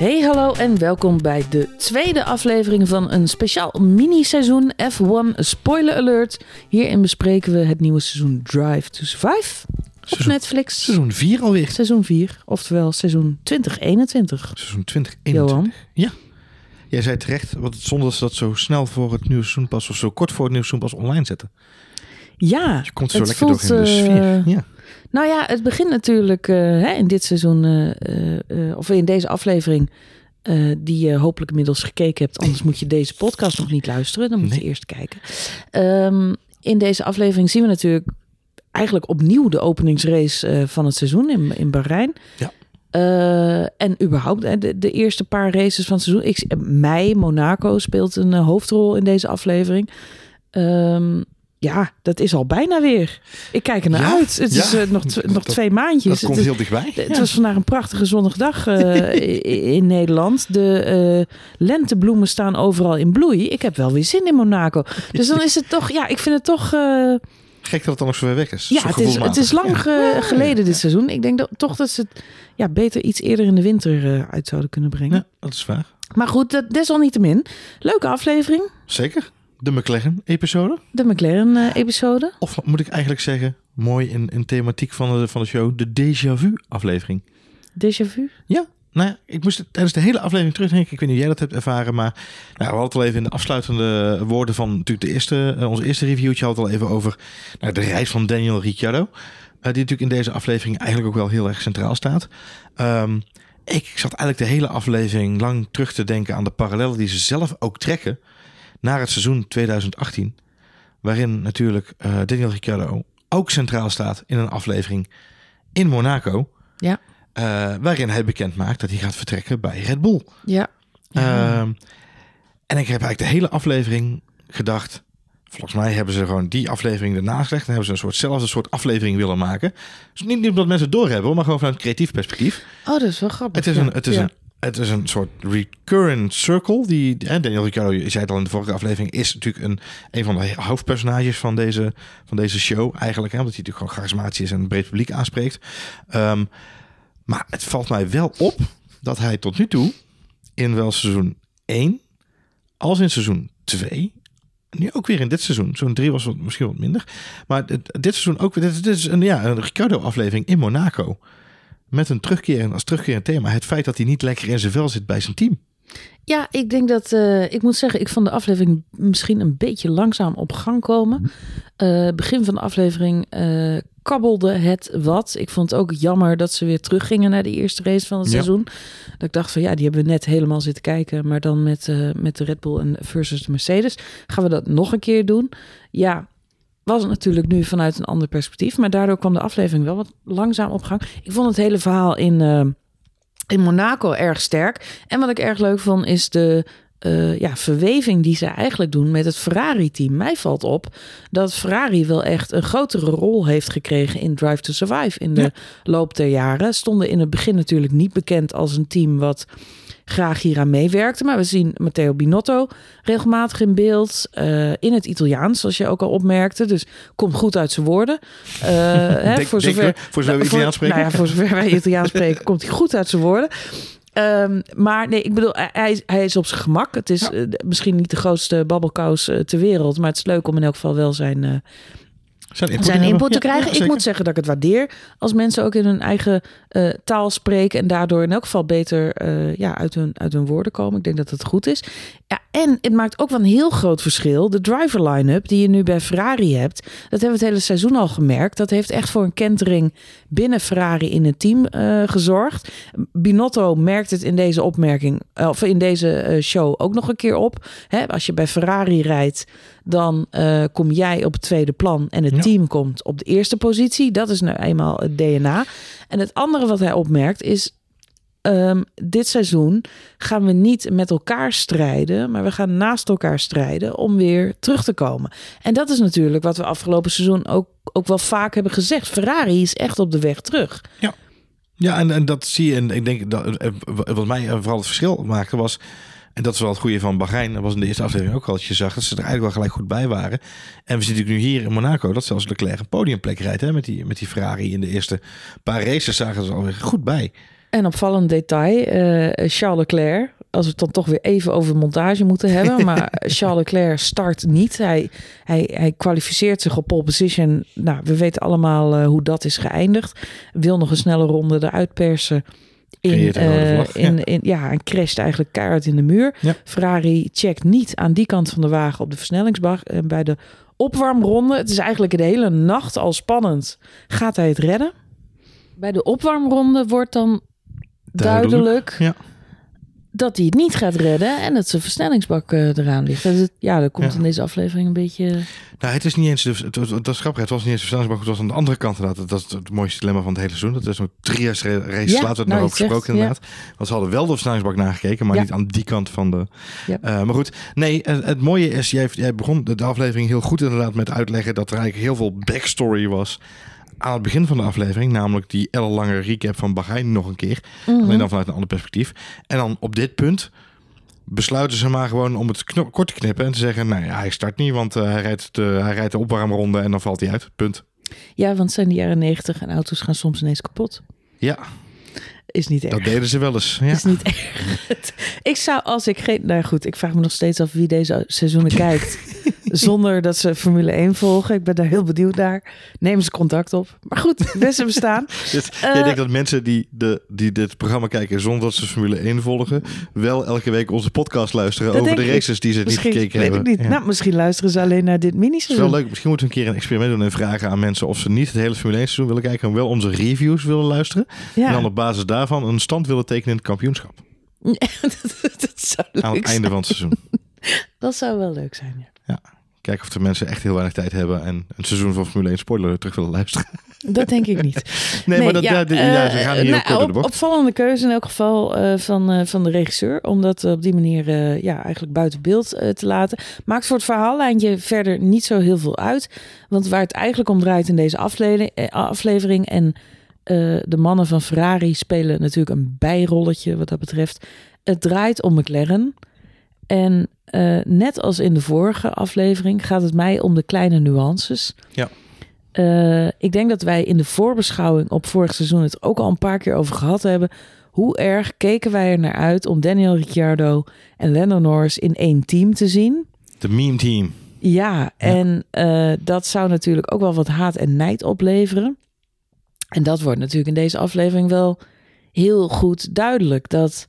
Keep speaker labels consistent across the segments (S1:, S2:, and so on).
S1: Hey, hallo en welkom bij de tweede aflevering van een speciaal mini-seizoen F1 Spoiler Alert. Hierin bespreken we het nieuwe seizoen Drive to Survive op Netflix.
S2: seizoen 4 alweer.
S1: Seizoen 4, oftewel seizoen 2021.
S2: Seizoen 2021.
S1: Johan.
S2: Ja. Jij zei terecht, wat het zonde is dat zo snel voor het nieuwe seizoen pas, of zo kort voor het nieuwe seizoen pas online zetten.
S1: Ja,
S2: Je komt zo
S1: het
S2: lekker
S1: voelt,
S2: door in de sfeer.
S1: eh,
S2: Ja.
S1: Nou ja, het begint natuurlijk eh, hè, in dit seizoen, eh, eh, of in deze aflevering, die je hopelijk inmiddels gekeken hebt. Anders moet je deze podcast nog niet luisteren. Dan moet je
S2: Nee.
S1: eerst kijken. Ehm, in deze aflevering zien we natuurlijk eigenlijk opnieuw de openingsrace van het seizoen in, in Bahrein.
S2: Ja.
S1: En überhaupt de, de eerste paar races van het seizoen. Ik, mei, Monaco speelt een hoofdrol in deze aflevering. Ehm, ja, dat is al bijna weer. Ik kijk er naar
S2: Ja,
S1: uit. Het
S2: ja.
S1: is eh, nog, nog
S2: Dat-
S1: twee maandjes.
S2: Dat
S1: Het
S2: komt heel dichtbij.
S1: het
S2: Ja.
S1: was vandaag een prachtige zonnige dag eh, in Nederland. De eh, lentebloemen staan overal in bloei. Ik heb wel weer zin in Monaco. Dus dan is het toch, ja, ik vind het toch.
S2: Gek dat het dan nog zo ver weg is.
S1: ja, het is, het is lang ge- geleden dit seizoen. Ik denk dat, toch dat ze het ja, beter iets eerder in de winter uit zouden kunnen brengen.
S2: Ja, dat is waar.
S1: Maar goed, dat, desalniettemin. Leuke aflevering.
S2: Zeker. De McLaren-episode.
S1: De McLaren-episode.
S2: Of moet ik eigenlijk zeggen, mooi in, in thematiek van de, van de show, de déjà vu-aflevering.
S1: Déjà vu.
S2: Ja, nou ja, ik moest tijdens de hele aflevering terugdenken. Ik weet niet of jij dat hebt ervaren, maar nou, we hadden het al even in de afsluitende woorden van natuurlijk de eerste, eh, onze eerste reviewtje hadden het al even over nou, de reis van Daniel Ricciardo. eh, die natuurlijk in deze aflevering eigenlijk ook wel heel erg centraal staat. Ehm, ik zat eigenlijk de hele aflevering lang terug te denken aan de parallellen die ze zelf ook trekken naar het seizoen 2018. Waarin natuurlijk eh, Daniel Ricciardo ook centraal staat in een aflevering in Monaco.
S1: Ja.
S2: Eh, waarin hij bekend maakt dat hij gaat vertrekken bij Red Bull.
S1: Ja. Ja.
S2: Ehm, en ik heb eigenlijk de hele aflevering gedacht. Volgens mij hebben ze gewoon die aflevering ernaast gelegd. En hebben ze een soortzelfde soort aflevering willen maken. Dus niet, niet omdat mensen het doorhebben, maar gewoon vanuit creatief perspectief.
S1: Oh, dat is wel grappig.
S2: Het is,
S1: Ja.
S2: een, het, is
S1: Ja.
S2: een, het is een soort recurrent circle. Die, Daniel Ricciardo, je zei het al in de vorige aflevering, is natuurlijk een, een van de hoofdpersonages van deze, van deze show eigenlijk. Hè, omdat hij natuurlijk gewoon charismatisch is en een breed publiek aanspreekt. Ehm, maar het valt mij wel op dat hij tot nu toe in wel seizoen 1 als in seizoen 2 nu ook weer in dit seizoen. Seizoen 3 was wat, misschien wat minder. Maar dit, seizoen ook weer. Dit, dit is een, ja, een Ricardo-aflevering in Monaco. Met een terugkerend, als terugkerend thema. Het feit dat hij niet lekker in zijn vel zit bij zijn team.
S1: Ja, ik denk dat eh, ik moet zeggen, ik vond de aflevering misschien een beetje langzaam op gang komen. Eh, begin van de aflevering eh, kabbelde het wat. Ik vond het ook jammer dat ze weer teruggingen naar de eerste race van het
S2: Ja.
S1: seizoen. Dat ik dacht van ja, die hebben we net helemaal zitten kijken, maar dan met, met de Red Bull en versus de Mercedes. Gaan we dat nog een keer doen? Ja. Was het natuurlijk nu vanuit een ander perspectief, maar daardoor kwam de aflevering wel wat langzaam op gang. Ik vond het hele verhaal in, eh, in Monaco erg sterk. En wat ik erg leuk vond is de eh, ja, verweving die ze eigenlijk doen met het Ferrari-team. Mij valt op dat Ferrari wel echt een grotere rol heeft gekregen in Drive to Survive in de
S2: Ja.
S1: loop der jaren. Stonden in het begin natuurlijk niet bekend als een team wat graag hier aan meewerkte. Maar we zien Matteo Binotto regelmatig in beeld. eh, in het Italiaans, zoals je ook al opmerkte. Dus komt goed uit zijn woorden. Eh, hè,
S2: Denk-
S1: voor zover,
S2: we, voor zover we Italiaans spreken.
S1: nou ja, voor zover wij Italiaans spreken, komt hij goed uit zijn woorden. Ehm, maar nee, ik bedoel, hij, is- hij is op zijn gemak. Het is
S2: Ja.
S1: eh, misschien niet de grootste babbelkous ter wereld, maar het is leuk om in elk geval wel zijn,
S2: zijn input,
S1: zijn input te krijgen.
S2: ja,
S1: ik moet zeggen dat ik het waardeer als mensen ook in hun eigen eh, taal spreken en daardoor in elk geval beter eh, ja, uit, hun, uit hun woorden komen. Ik denk dat het goed is. Ja, en het maakt ook wel een heel groot verschil. De driver line-up die je nu bij Ferrari hebt, dat hebben we het hele seizoen al gemerkt. Dat heeft echt voor een kentering binnen Ferrari in het team eh, gezorgd. Binotto merkt het in deze opmerking, of in deze show ook nog een keer op. Hè, als je bij Ferrari rijdt, dan eh, kom jij op het tweede plan en het
S2: Ja.
S1: team komt op de eerste positie. Dat is nou eenmaal het DNA. En het andere wat hij opmerkt is. ehm, dit seizoen gaan we niet met elkaar strijden, maar we gaan naast elkaar strijden om weer terug te komen. En dat is natuurlijk wat we afgelopen seizoen ook, ook wel vaak hebben gezegd. Ferrari is echt op de weg terug.
S2: Ja, en, en dat zie je. En ik denk dat eh, wat mij vooral het verschil maakte was. En dat is wel het goede van Bahrein. Dat was in de eerste aflevering ook al dat je zag dat ze er eigenlijk wel gelijk goed bij waren. En we zien natuurlijk nu hier in Monaco dat zelfs Leclerc een podiumplek rijdt. Hè, met, die, met die Ferrari in de eerste paar races zagen ze er alweer goed bij.
S1: En opvallend detail, eh, Charles Leclerc, als we het dan toch weer even over montage moeten hebben. Maar Charles Leclerc start niet. Hij, hij, hij kwalificeert zich op pole position. Nou, we weten allemaal eh, hoe dat is geëindigd. Wil nog een snelle ronde eruit persen. In, eh,
S2: vlag,
S1: in,
S2: ja.
S1: in, ja, en crasht eigenlijk keihard in de muur.
S2: Ja.
S1: Ferrari checkt niet aan die kant van de wagen op de versnellingsbak. En bij de opwarmronde, het is eigenlijk de hele nacht al spannend. Gaat hij het redden? Bij de opwarmronde wordt dan
S2: Duidelijk,
S1: duidelijk,
S2: ja.
S1: Dat hij het niet gaat redden en dat zijn versnellingsbak eh, eraan ligt. Het- ja, dat komt
S2: Ja.
S1: in deze aflevering een beetje.
S2: Nou, het is niet eens, de, het, was- dat is grappig, het was niet eens de versnellingsbak, het was aan de andere kant inderdaad. Dat is het mooiste dilemma van het hele seizoen. Dat is drie races races
S1: Ja,
S2: later het
S1: nou,
S2: over
S1: het
S2: gesproken
S1: ja.
S2: inderdaad. Want ze hadden wel de versnellingsbak nagekeken, maar niet aan die kant van de... Eh, maar goed, nee, het, mooie is, jij, jij begon de aflevering heel goed inderdaad met uitleggen dat er eigenlijk heel veel backstory was aan het begin van de aflevering. Namelijk die ellenlange recap van Bahrein nog een keer.
S1: Mhm.
S2: Alleen dan vanuit een ander perspectief. En dan op dit punt besluiten ze maar gewoon om het kort te knippen en te zeggen, nou ja, hij start niet, want eh, hij, rijdt de, hij rijdt de opwarmronde en dan valt hij uit. Punt.
S1: Ja, want zijn de jaren negentig en auto's gaan soms ineens kapot.
S2: Ja,
S1: Is niet erg.
S2: dat deden ze wel eens. Ja.
S1: Is niet erg. ik zou als ik geen. Nou goed, ik vraag me nog steeds af wie deze seizoenen kijkt. Zonder dat ze Formule 1 volgen. Ik ben daar heel benieuwd naar. Neem ze contact op. Maar goed, beste bestaan.
S2: Dit,
S1: Eh,
S2: jij denkt dat mensen die, de, die dit programma kijken zonder dat ze Formule 1 volgen, wel elke week onze podcast luisteren over de
S1: ik.
S2: races die ze niet gekeken
S1: weet
S2: hebben.
S1: ik niet.
S2: Ja.
S1: Nou, misschien luisteren ze alleen naar dit
S2: is wel
S1: mini-seizoen.
S2: leuk. Misschien moeten we een keer een experiment doen en vragen aan mensen of ze niet het hele Formule 1 seizoen willen kijken, maar wel onze reviews willen luisteren. En dan op basis daarvan een stand willen tekenen in het kampioenschap.
S1: dat, dat zou
S2: Aan het einde van het seizoen.
S1: Dat zou wel leuk zijn, ja.
S2: Kijken of de mensen echt heel weinig tijd hebben en een seizoen van Formule 1 spoiler terug willen luisteren.
S1: Dat denk ik niet.
S2: Nee, maar dat, ja, ja, ze
S1: eh,
S2: gaan hier
S1: nou,
S2: kort door de
S1: op-
S2: bocht.
S1: Opvallende keuze in elk geval eh, van, eh, van de regisseur. Om dat op die manier ja, eigenlijk buiten beeld te laten. Maakt voor het verhaallijntje verder niet zo heel veel uit. Want waar het eigenlijk om draait in deze aflevering en eh, de mannen van Ferrari spelen natuurlijk een bijrolletje wat dat betreft. Het draait om McLaren. En eh, net als in de vorige aflevering gaat het mij om de kleine nuances.
S2: Ja.
S1: Eh, ik denk dat wij in de voorbeschouwing op vorig seizoen het ook al een paar keer over gehad hebben. Hoe erg keken wij er naar uit om Daniel Ricciardo en Lando Norris in één team te zien?
S2: De meme team.
S1: Ja, en eh, dat zou natuurlijk ook wel wat haat en nijd opleveren. En dat wordt natuurlijk in deze aflevering wel heel goed duidelijk. Dat,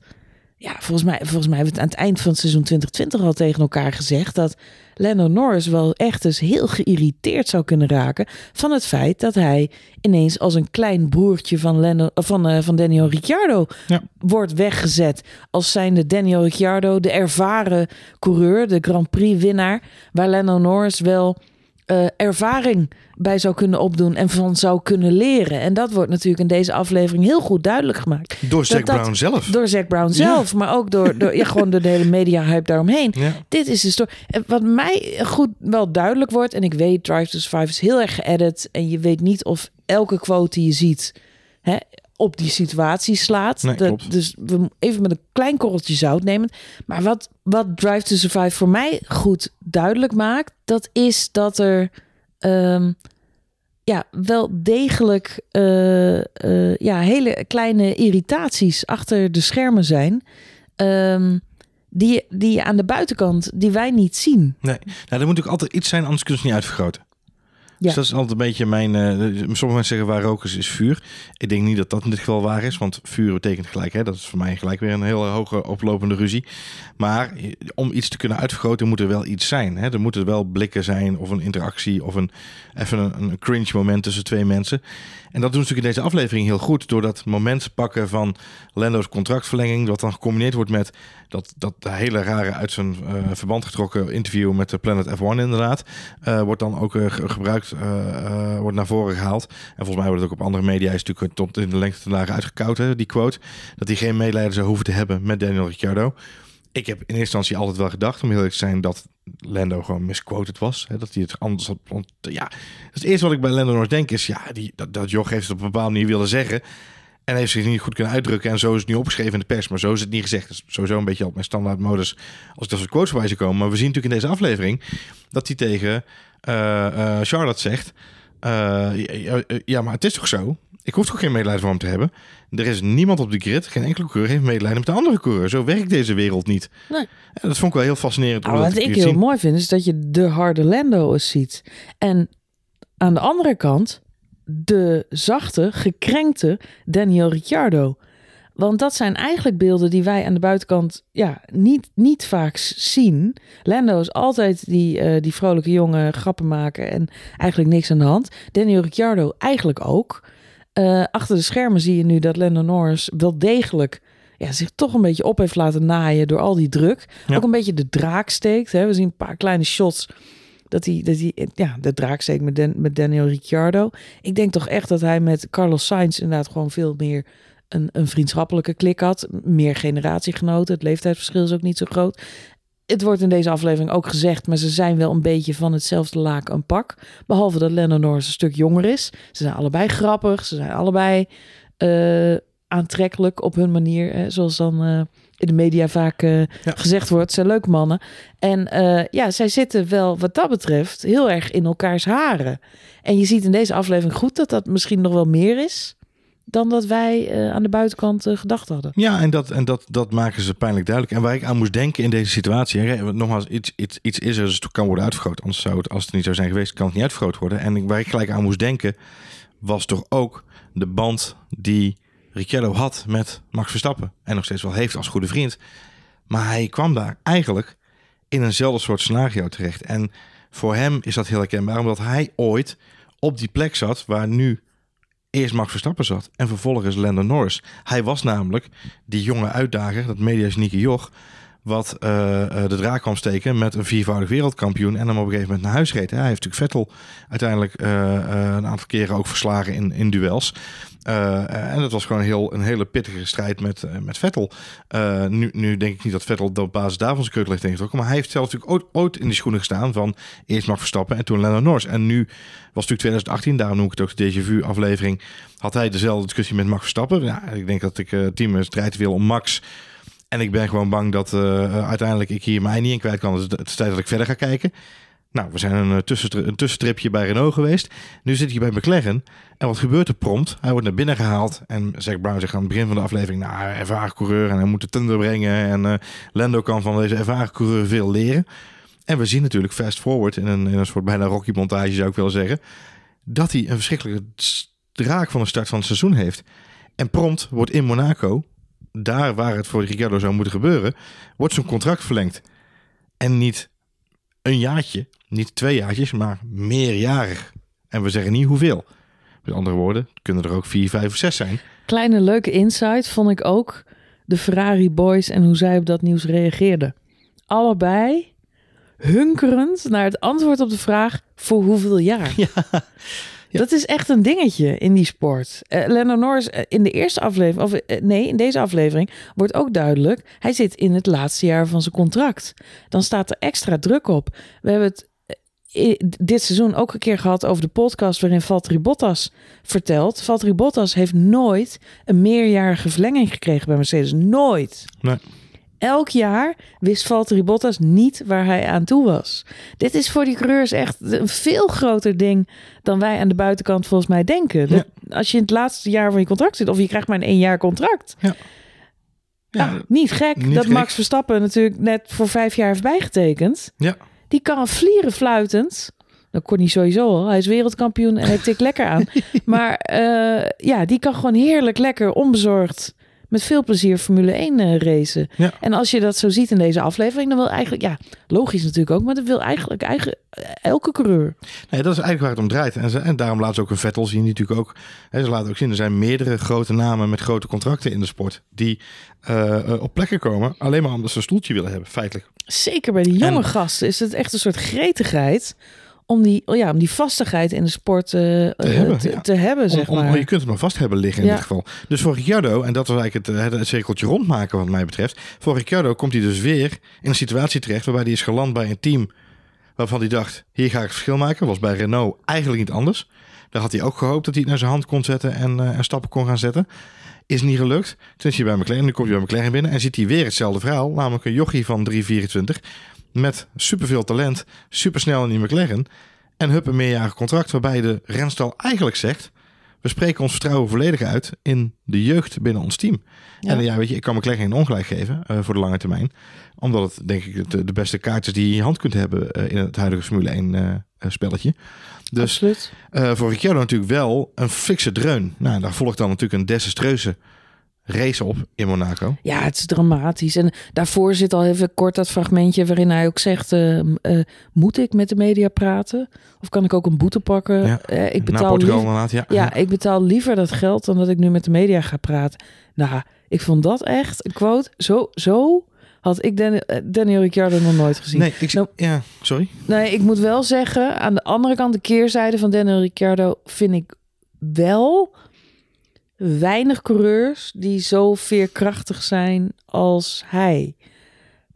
S1: ja, volgens mij, volgens mij hebben we het aan het eind van het seizoen 2020 al tegen elkaar gezegd. Dat Lando Norris wel echt eens heel geïrriteerd zou kunnen raken. van het feit dat hij ineens als een klein broertje van, Lando, eh, van, eh, van Daniel Ricciardo
S2: Ja.
S1: wordt weggezet. Als zijnde Daniel Ricciardo, de ervaren coureur, de Grand Prix winnaar. Waar Lando Norris wel eh, ervaring bij zou kunnen opdoen en van zou kunnen leren. En dat wordt natuurlijk in deze aflevering heel goed duidelijk gemaakt.
S2: Door Zack Brown zelf.
S1: Door Zac Brown zelf, maar ook door, door ja, gewoon door de hele media-hype daaromheen.
S2: Ja.
S1: Dit is de story. En Wat mij goed wel duidelijk wordt, en ik weet Drive to Survive is heel erg geëdit. En je weet niet of elke quote die je ziet hè, op die situatie slaat.
S2: Nee,
S1: dus we even met een klein korreltje zout nemen. Maar wat, wat Drive to Survive voor mij goed duidelijk maakt, dat is dat er ehm, ja, wel degelijk eh, eh, ja, hele kleine irritaties achter de schermen zijn. ehm, die, die aan de buitenkant, die wij niet zien.
S2: Nee, nou, er moet natuurlijk altijd iets zijn, anders kunnen ze het niet uitvergroten. Dus dat is altijd een beetje mijn... eh, sommige mensen zeggen waar rook is, is vuur. Ik denk niet dat dat in dit geval waar is, want vuur betekent gelijk. Hè? Dat is voor mij gelijk weer een hele hoge oplopende ruzie. Maar eh, om iets te kunnen uitvergroten moet er wel iets zijn. Hè? Er moeten wel blikken zijn of een interactie of een, even een, een cringe moment tussen twee mensen. En dat doen ze natuurlijk in deze aflevering heel goed. Door dat moment pakken van Lando's contractverlenging. Wat dan gecombineerd wordt met dat, dat hele rare uit zijn eh, verband getrokken interview met de Planet F1 inderdaad. eh, wordt dan ook eh, ge- gebruikt, wordt naar voren gehaald. En volgens mij wordt het ook op andere media is natuurlijk tot in de lengte te dagen uitgekoud, hè, die quote. Dat hij geen medelijden zou hoeven te hebben met Daniel Ricciardo. Ik heb in eerste instantie altijd wel gedacht, om heel eerlijk te zijn, dat Lando gewoon misquoted was. Hè, dat hij het anders had. Ja, het eerste wat ik bij Lando nog denk is, ja, die, dat, dat Joch heeft het op een bepaalde manier willen zeggen. En heeft zich niet goed kunnen uitdrukken. En zo is het nu opgeschreven in de pers. Maar zo is het niet gezegd. Dat is sowieso een beetje op mijn standaard modus. Als ik dat soort quotes komen. Maar we zien natuurlijk in deze aflevering. Dat hij tegen eh, eh, Charlotte zegt. eh, ja, ja, maar het is toch zo? Ik hoef toch geen medelijden voor hem te hebben. Er is niemand op de grid, geen enkele coureur heeft medelijden met de andere coureur. Zo werkt deze wereld niet.
S1: Nee.
S2: En dat vond ik wel heel fascinerend.
S1: Nou, wat ik heel
S2: zien.
S1: mooi vind, is dat je de harde Lando eens ziet. En aan de andere kant de zachte, gekrenkte Daniel Ricciardo. Want dat zijn eigenlijk beelden die wij aan de buitenkant ja, niet, niet vaak zien. Lando is altijd die, eh, die vrolijke jongen, grappen maken en eigenlijk niks aan de hand. Daniel Ricciardo eigenlijk ook. Eh, achter de schermen zie je nu dat Lando Norris wel degelijk ja, zich toch een beetje op heeft laten naaien door al die druk.
S2: Ja.
S1: Ook een beetje de draak steekt. Hè. We zien een paar kleine shots dat hij, dat hij ja, de draak steekt met, Dan- met Daniel Ricciardo. Ik denk toch echt dat hij met Carlos Sainz inderdaad gewoon veel meer een, een vriendschappelijke klik had. Meer generatiegenoten. Het leeftijdsverschil is ook niet zo groot. Het wordt in deze aflevering ook gezegd, maar ze zijn wel een beetje van hetzelfde laken een pak. Behalve dat Lennon Norris een stuk jonger is. Ze zijn allebei grappig. Ze zijn allebei eh, aantrekkelijk op hun manier. Hè, zoals dan eh, in de media vaak eh, gezegd wordt. Ze zijn leuke mannen. En ja, zij zitten wel wat dat betreft heel erg in elkaars haren. En je ziet in deze aflevering goed dat dat misschien nog wel meer is dan dat wij eh, aan de buitenkant eh, gedacht hadden.
S2: Ja, en, dat, en dat, dat maken ze pijnlijk duidelijk. En waar ik aan moest denken in deze situatie. Hè, nogmaals, iets, iets, iets is er, dus het kan worden uitvergroot. Anders zou het, als het niet zou zijn geweest, kan het niet uitvergroot worden. En waar ik gelijk aan moest denken, was toch ook de band die Ricciardo had met Max Verstappen. En nog steeds wel heeft als goede vriend. Maar hij kwam daar eigenlijk in eenzelfde soort scenario terecht. En voor hem is dat heel herkenbaar, omdat hij ooit op die plek zat waar nu eerst Max Verstappen zat en vervolgens Lando Norris. Hij was namelijk die jonge uitdager, dat mediasnieke joch, wat eh, eh, de draak kwam steken met een viervoudig wereldkampioen en hem op een gegeven moment naar huis reed. Hij heeft natuurlijk Vettel uiteindelijk eh, een aantal keren ook verslagen in, in duels. Eh, en dat was gewoon heel, een hele pittige strijd met, eh, met Vettel. Eh, nu, nu denk ik niet dat Vettel op basis daarvan zijn keutel heeft ingetrokken. Maar hij heeft zelf natuurlijk ooit, in die schoenen gestaan van eerst Max Verstappen en toen Lando Norris. En nu was natuurlijk 2018, daarom noem ik het ook de déjà vu aflevering, had hij dezelfde discussie met Max Verstappen. Ja, ik denk dat ik uh, team strijd wil om Max. En ik ben gewoon bang dat uiteindelijk ik hier mij niet in kwijt kan. Dus het is tijd dat ik verder ga kijken. Nou, we zijn een, tussen, een tussentripje bij Renault geweest. Nu zit hij bij McLaren. En wat gebeurt er prompt? Hij wordt naar binnen gehaald. En Zack Brown zegt aan het begin van de aflevering... nou, ervaren coureur en hij moet de tender brengen. En uh, Lando kan van deze ervaren coureur veel leren. En we zien natuurlijk fast forward... in een, in een soort bijna Rocky montage zou ik willen zeggen... dat hij een verschrikkelijke draak van de start van het seizoen heeft. En prompt wordt in Monaco... daar waar het voor Ricciardo zou moeten gebeuren... wordt zijn contract verlengd. En niet een jaartje, niet twee jaartjes, maar meerjarig. En we zeggen niet hoeveel. Met andere woorden, kunnen er ook vier, vijf of zes zijn.
S1: Kleine leuke insight vond ik ook de Ferrari boys en hoe zij op dat nieuws reageerden. Allebei hunkerend naar het antwoord op de vraag voor hoeveel jaar.
S2: Ja.
S1: Ja. Dat is echt een dingetje in die sport. Uh, Lennon Norris uh, in de eerste aflevering, of uh, nee, in deze aflevering wordt ook duidelijk. Hij zit in het laatste jaar van zijn contract. Dan staat er extra druk op. We hebben het dit seizoen ook een keer gehad over de podcast waarin Valtteri Bottas vertelt. Valtteri Bottas heeft nooit een meerjarige verlenging gekregen bij Mercedes. Nooit.
S2: Nee.
S1: Elk jaar wist Valtteri Bottas niet waar hij aan toe was. Dit is voor die coureurs echt een veel groter ding dan wij aan de buitenkant volgens mij denken. Ja. Als je in het laatste jaar van je contract zit of je krijgt maar een één jaar contract.
S2: Ja.
S1: Ja, ja niet gek niet dat gek. Max Verstappen natuurlijk net voor vijf jaar heeft bijgetekend.
S2: Ja.
S1: Die kan vlieren fluitend. Dat kon hij sowieso al. Hij is wereldkampioen en hij tikt lekker aan. Maar uh, ja, die kan gewoon heerlijk lekker onbezorgd met veel plezier Formule 1 uh, racen.
S2: Ja.
S1: En als je dat zo ziet in deze aflevering, dan wil eigenlijk, ja, logisch natuurlijk ook, maar dat wil eigenlijk eigen, elke coureur.
S2: Nee, dat is eigenlijk waar het om draait. En, ze, en daarom laten ze ook een Vettel zien, die natuurlijk ook, hè, ze laten ook zien, er zijn meerdere grote namen met grote contracten in de sport, die uh, op plekken komen, alleen maar omdat ze een stoeltje willen hebben, feitelijk.
S1: Zeker bij die jonge en, gasten is het echt een soort gretigheid om die, ja, om die vastigheid in de sport uh, te, hebben, te, ja. te hebben, zeg
S2: om,
S1: maar.
S2: je kunt het maar vast hebben liggen in ja. dit geval. Dus voor Ricciardo, en dat was eigenlijk het, het cirkeltje rondmaken wat mij betreft. Voor Ricciardo komt hij dus weer in een situatie terecht waarbij hij is geland bij een team waarvan hij dacht, hier ga ik het verschil maken. Was bij Renault eigenlijk niet anders. Daar had hij ook gehoopt dat hij het naar zijn hand kon zetten en, uh, en stappen kon gaan zetten. Is niet gelukt. Toen is hij bij McLaren, nu komt hij bij McLaren binnen en ziet hij weer hetzelfde verhaal. Namelijk een jochie van 324 met superveel talent, supersnel in die McLaren. En hup, een meerjarig contract waarbij de renstal eigenlijk zegt... we spreken ons vertrouwen volledig uit in de jeugd binnen ons team.
S1: Ja.
S2: En ja, weet je, ik kan McLaren geen ongelijk geven eh, voor de lange termijn. Omdat het denk ik de, de beste kaartjes die je in je hand kunt hebben eh, in het huidige Formule 1 eh, spelletje. Dus voor Ricciardo natuurlijk wel een fikse dreun. Nou, daar volgt dan natuurlijk een desastreuze race op in Monaco.
S1: Ja, het is dramatisch. En daarvoor zit al even kort dat fragmentje waarin hij ook zegt: eh, eh, Moet ik met de media praten? Of kan ik ook een boete pakken?
S2: Ja.
S1: Eh, ik betaal liever-
S2: ja.
S1: Ja, ik betaal liever dat geld dan dat ik nu met de media ga praten. Nou, ik vond dat echt een quote. Zo, zo had ik eh, Daniel Ricciardo nog nooit gezien.
S2: Nee, ik,
S1: Nou-
S2: ja, sorry.
S1: Nee, ik moet wel zeggen, aan de andere kant, de keerzijde van Daniel Ricciardo vind ik wel weinig coureurs die zo veerkrachtig zijn als hij.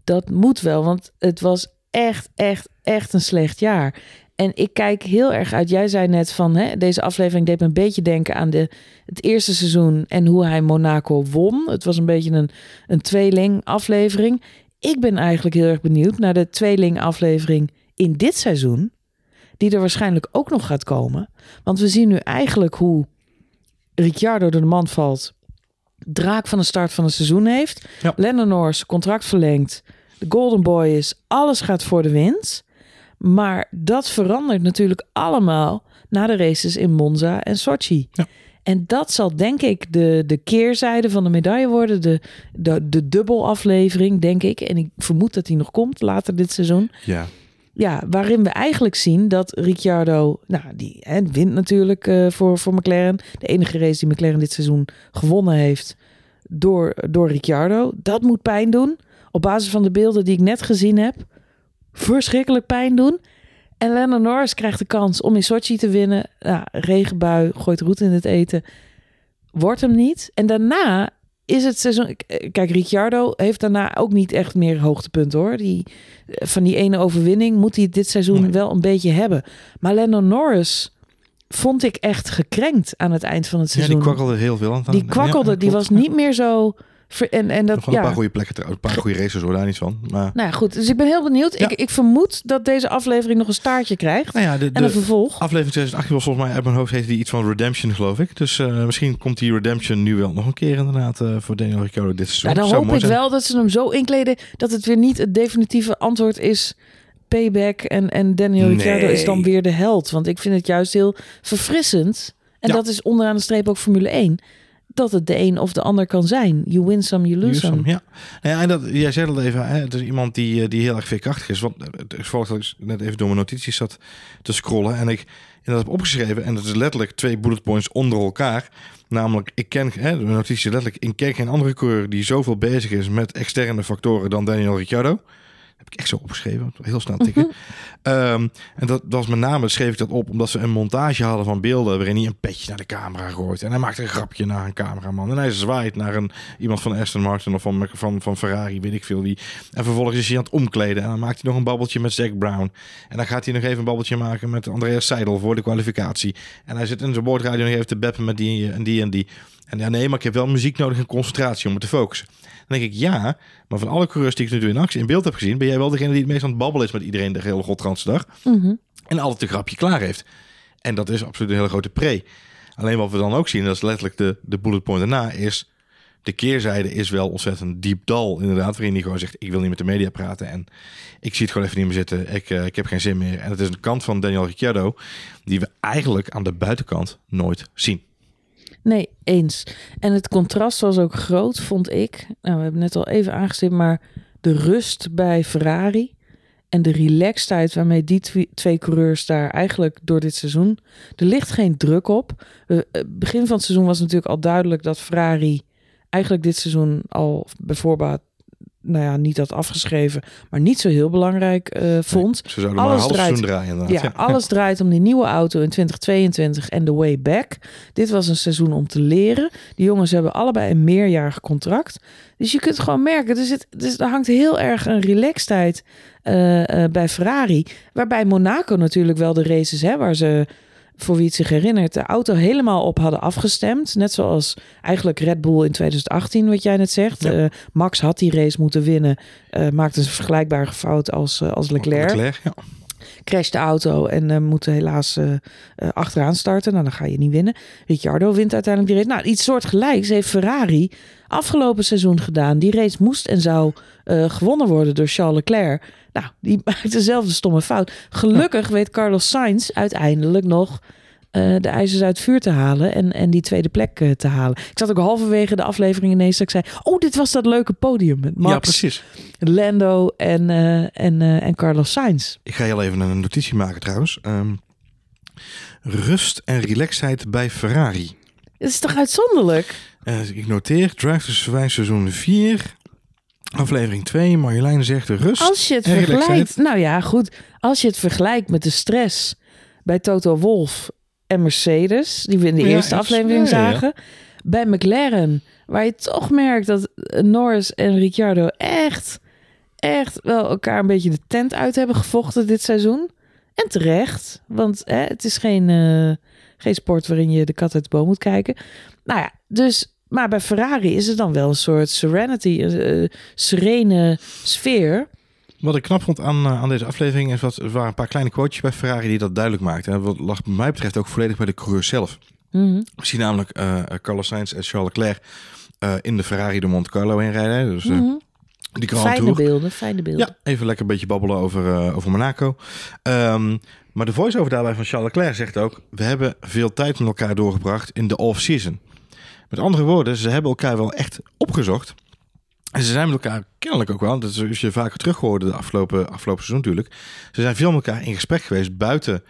S1: Dat moet wel, want het was echt, echt, echt een slecht jaar. En ik kijk heel erg uit. Jij zei net van hè, deze aflevering deed me een beetje denken aan de, het eerste seizoen en hoe hij Monaco won. Het was een beetje een, een tweeling aflevering. Ik ben eigenlijk heel erg benieuwd naar de tweeling aflevering in dit seizoen. Die er waarschijnlijk ook nog gaat komen. Want we zien nu eigenlijk hoe Ricciardo door de man valt. Draak van de start van het seizoen heeft.
S2: Ja.
S1: Lennon Norris contract verlengd. De Golden Boy is. Alles gaat voor de winst. Maar dat verandert natuurlijk allemaal na de races in Monza en Sochi.
S2: Ja.
S1: En dat zal denk ik de, de keerzijde van de medaille worden. De, de, de dubbelaflevering, denk ik. En ik vermoed dat die nog komt later dit seizoen.
S2: Ja,
S1: Ja, waarin we eigenlijk zien dat Ricciardo, nou, die hè, wint natuurlijk eh, voor, voor McLaren. De enige race die McLaren dit seizoen gewonnen heeft door, door Ricciardo. Dat moet pijn doen. Op basis van de beelden die ik net gezien heb. Verschrikkelijk pijn doen. En Lennon Norris krijgt de kans om in Sochi te winnen. Nou, regenbui, gooit roet in het eten. Wordt hem niet. En daarna is het seizoen... Kijk, Ricciardo heeft daarna ook niet echt meer hoogtepunten hoor. Die, van die ene overwinning moet hij het dit seizoen
S2: Nee.
S1: wel een beetje hebben. Maar Lennon Norris vond ik echt gekrenkt aan het eind van het
S2: ja
S1: seizoen.
S2: die kwakkelde heel veel aan.
S1: Die kwakkelde,
S2: Ja,
S1: die was niet meer zo... En, en dat,
S2: Nog wel een
S1: ja.
S2: paar goede plekken trouwens. Een paar goede races hoor, daar niet van. Maar
S1: Nou ja, goed. Dus ik ben heel benieuwd.
S2: Ja.
S1: Ik, ik vermoed dat deze aflevering nog een staartje krijgt.
S2: nou ja, de,
S1: en
S2: de
S1: een vervolg.
S2: aflevering 2018 was volgens mij uit mijn hoofd heette die iets van Redemption geloof ik. Dus eh, misschien komt die Redemption nu wel nog een keer inderdaad eh, voor Daniel Ricciardo dit seizoen.
S1: Ja, dan
S2: Zou
S1: hoop ik
S2: zijn.
S1: wel dat ze hem zo inkleden dat het weer niet het definitieve antwoord is. Payback en, en Daniel
S2: Nee.
S1: Ricciardo is dan weer de held. Want ik vind het juist heel verfrissend. En
S2: Ja.
S1: dat is onderaan de streep ook Formule 1. Dat het de een of de ander kan zijn. You win some, you lose some.
S2: ja. Ja, en dat, jij zei dat even, hè, het is iemand die, eh, die heel erg veerkrachtig is. Want eh, het is volgens dat ik net even door mijn notities zat te scrollen. En ik inderdaad heb opgeschreven, en dat is letterlijk twee bullet points onder elkaar. Namelijk, ik ken, hè, de notitie letterlijk, ik ken geen andere coureur die zoveel bezig is met externe factoren dan Daniel Ricciardo. Heb ik echt zo opgeschreven, heel snel tikken. Ehm, en dat, dat was met name, schreef ik dat op, omdat ze een montage hadden van beelden waarin hij een petje naar de camera gooit. En hij maakt een grapje naar een cameraman. En hij zwaait naar een, iemand van Aston Martin of van, van, van Ferrari, weet ik veel wie. En vervolgens is hij aan het omkleden. En dan maakt hij nog een babbeltje met Zack Brown. En dan gaat hij nog even een babbeltje maken met Andreas Seidel voor de kwalificatie. En hij zit in zijn boordradio nog even te beppen met die en die en die. En ja, nee, maar ik heb wel muziek nodig en concentratie om me te focussen. Dan denk ik, ja, maar van alle coureurs die ik nu in actie in beeld heb gezien, ben jij wel degene die het meest aan het babbelen is met iedereen de hele godganse dag.
S1: Mhm.
S2: En altijd een grapje klaar heeft. En dat is absoluut een hele grote pre. Alleen wat we dan ook zien, dat is letterlijk de, de bullet point daarna, is de keerzijde is wel ontzettend diep dal. Inderdaad, waarin hij gewoon zegt, ik wil niet met de media praten. En ik zie het gewoon even niet meer zitten. Ik, eh, ik heb geen zin meer. En het is een kant van Daniel Ricciardo die we eigenlijk aan de buitenkant nooit zien.
S1: Nee, eens. En het contrast was ook groot, vond ik. Nou, we hebben net al even aangestipt, maar de rust bij Ferrari en de relaxedheid waarmee die twe- twee coureurs daar eigenlijk door dit seizoen. Er ligt geen druk op. Eh, eh, begin van het seizoen was natuurlijk al duidelijk dat Ferrari eigenlijk dit seizoen al bijvoorbeeld, nou ja, niet had afgeschreven, maar niet zo heel belangrijk eh, vond.
S2: Ze zouden
S1: Alles
S2: maar
S1: draait-
S2: draaien.
S1: Ja, alles draait om die nieuwe auto in 2022 en de way back. Dit was een seizoen om te leren. Die jongens hebben allebei een meerjarig contract. Dus je kunt gewoon merken, er, zit, dus er hangt heel erg een relaxedheid eh, bij Ferrari. Waarbij Monaco natuurlijk wel de races, hè, waar ze, voor wie het zich herinnert, de auto helemaal op hadden afgestemd. Net zoals eigenlijk Red Bull in 2018, wat jij net zegt.
S2: Ja.
S1: Eh, Max had die race moeten winnen, eh, maakte een vergelijkbare fout als, eh, als Leclerc.
S2: Leclerc, ja.
S1: Crasht de auto en eh, moet helaas eh, eh, achteraan starten. Nou, dan ga je niet winnen. Ricciardo wint uiteindelijk die race. Nou, iets soortgelijks heeft Ferrari afgelopen seizoen gedaan. Die race moest en zou gewonnen worden door Charles Leclerc. Nou, die maakt dezelfde stomme fout. Gelukkig weet Carlos Sainz uiteindelijk nog eh, de ijzers uit het vuur te halen en, en die tweede plek eh, te halen. Ik zat ook halverwege de aflevering ineens dat ik zei... oh, dit was dat leuke podium met Max,
S2: Ja, precies.
S1: Lando en, eh, en, eh, en Carlos Sainz.
S2: Ik ga heel even een notitie maken trouwens. Ehm, rust en relaxheid bij Ferrari.
S1: Het is toch uitzonderlijk?
S2: Eh, ik noteer Drive to Survive seizoen 4, aflevering 2. Marjolein zegt rust
S1: Als je het
S2: en
S1: vergelijkt...
S2: relaxheid.
S1: Nou ja, goed. Als je het vergelijkt met de stress bij Toto Wolff en Mercedes... die we in de
S2: Ja,
S1: eerste aflevering
S2: ja, ja, ja.
S1: zagen... bij McLaren, waar je toch merkt dat Norris en Ricciardo echt... echt wel elkaar een beetje de tent uit hebben gevochten dit seizoen. En terecht, want hè, het is geen, eh, geen sport waarin je de kat uit de boom moet kijken. Nou ja, dus... Maar bij Ferrari is het dan wel een soort serenity, een eh, serene sfeer...
S2: Wat ik knap vond aan, eh, aan deze aflevering is wat er waren een paar kleine quotes bij Ferrari die dat duidelijk maakten. En wat lag, mij betreft, ook volledig bij de coureur zelf.
S1: Mhm.
S2: We zien namelijk eh, Carlos Sainz en Charles Leclerc eh, in de Ferrari de Monte Carlo heen rijden. Dus eh,
S1: Mhm.
S2: die Grand
S1: Fijne beelden, fijne beelden.
S2: Ja, even lekker een beetje babbelen over, eh, over Monaco. Ehm, maar de voice-over daarbij van Charles Leclerc zegt ook... we hebben veel tijd met elkaar doorgebracht in de off-season. Met andere woorden, ze hebben elkaar wel echt opgezocht. En ze zijn met elkaar kennelijk ook wel... dat is je vaker teruggehoord de afgelopen, afgelopen seizoen natuurlijk... ze zijn veel met elkaar in gesprek geweest buiten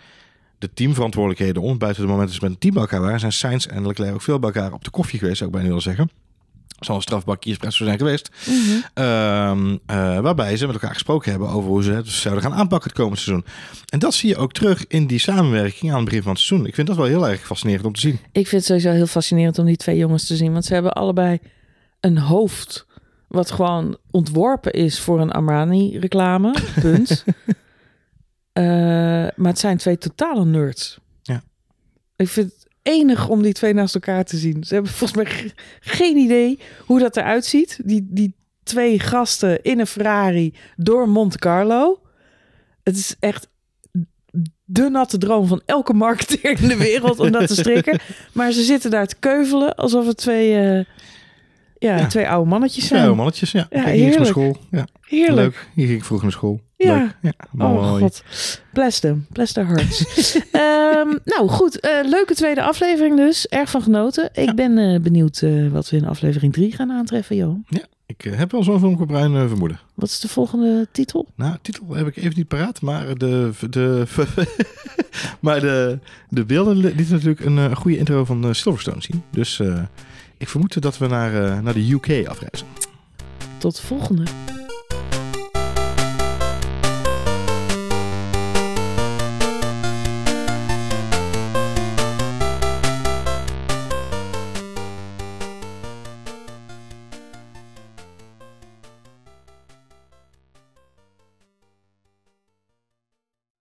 S2: de teamverantwoordelijkheden om. Buiten de momenten dat ze met een team bij elkaar waren... zijn Sainz en Leclerc ook veel bij elkaar op de koffie geweest... zou ik bijna willen zeggen. Zal een strafbakje espresso zijn geweest.
S1: Mhm.
S2: Ehm, eh, waarbij ze met elkaar gesproken hebben over hoe ze het zouden gaan aanpakken het komende seizoen. En dat zie je ook terug in die samenwerking aan het begin van het seizoen. Ik vind dat wel heel erg fascinerend om te zien.
S1: Ik vind het sowieso heel fascinerend om die twee jongens te zien. Want ze hebben allebei een hoofd wat gewoon ontworpen is voor een Armani-reclame. Punt. Eh, maar het zijn twee totale nerds.
S2: Ja.
S1: Ik vind het enig om die twee naast elkaar te zien. Ze hebben volgens mij ge- geen idee hoe dat eruit ziet. Die, die twee gasten in een Ferrari door Monte Carlo. Het is echt de natte droom van elke marketeer in de wereld om dat te strikken. Maar ze zitten daar te keuvelen alsof het twee, eh, ja,
S2: Ja.
S1: twee oude mannetjes zijn.
S2: Ja, mannetjes. Ja,
S1: Ja,
S2: Ik eens naar
S1: heerlijk.
S2: school. Ja,
S1: Heerlijk.
S2: leuk. Hier ging ik vroeg naar school.
S1: Ja.
S2: Leuk. Ja,
S1: Oh god. Bless them. Bless their hearts. Ehm, nou goed, eh, leuke tweede aflevering dus. Erg van genoten. Ik ben eh, benieuwd eh, wat we in aflevering 3 gaan aantreffen, Johan.
S2: Ik eh, heb wel zo'n donkerbruin vermoeden.
S1: Wat is de volgende titel?
S2: Nou, titel heb ik even niet paraat, maar de, de, maar de, de beelden lieten natuurlijk een goede intro van Silverstone zien. Dus ik vermoed dat we naar, eh, naar de UK afreizen.
S1: Tot de volgende.